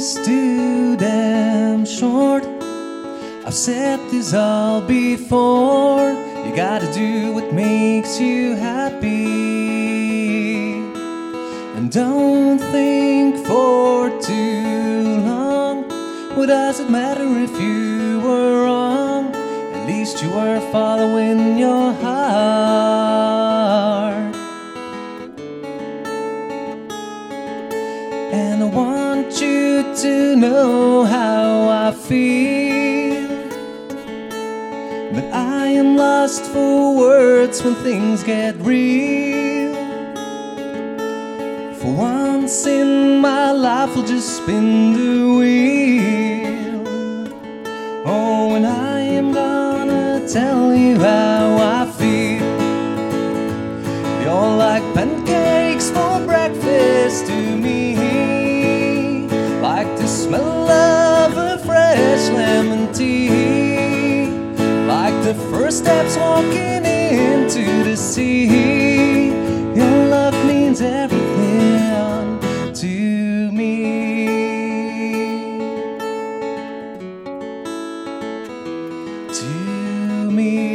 is too damn short. I've said this all before. You gotta do what makes you happy. And don't think for too long. What does it matter if you were wrong? At least you were following your heart. To know how I feel. But I am lost for words when things get real. For once in my life, I'll just spin the wheel. Oh, and I am gonna tell you how tea, like the first steps walking into the sea. Your love means everything to me. To me.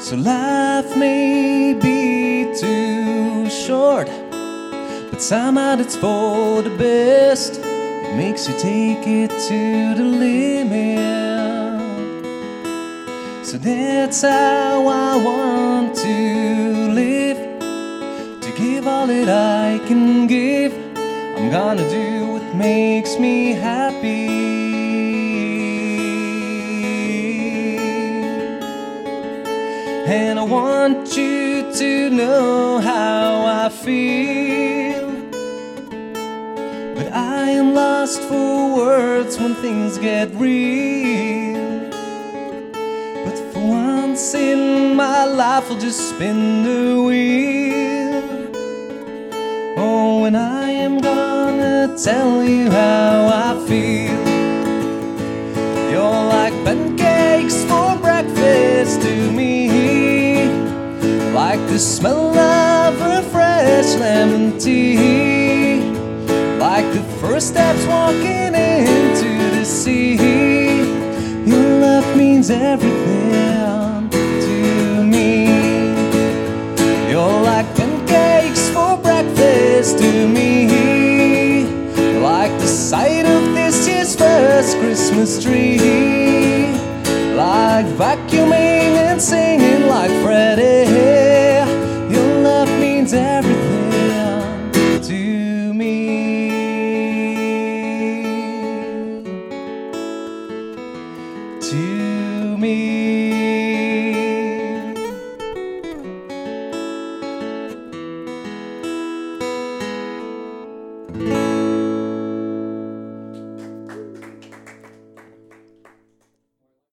So life may be too short, but somehow it's for the best. It makes you take it to the limit. So that's how I want to live. To give all that I can give. I'm gonna do what makes me happy. And I want you to know how I feel. I am lost for words when things get real. But for once in my life, I'll just spin the wheel. Oh, and I am gonna tell you how I feel. You're like pancakes for breakfast to me, like the smell of a fresh lemon tea, the first step's walking into the sea. Your love means everything to me. You're like pancakes for breakfast to me. Like the sight of this year's first Christmas tree. Like vacuuming and singing like Freddie. Your love means everything. me